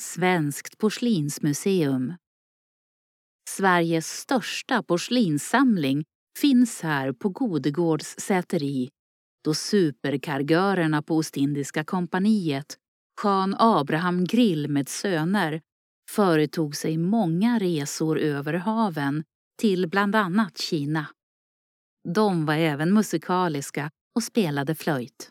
Svenskt porslinsmuseum. Sveriges största porslinssamling finns här på Godegårds säteri då superkargörerna på Ostindiska kompaniet, Jean Abraham Grill med söner, företog sig många resor över haven till bland annat Kina. De var även musikaliska och spelade flöjt.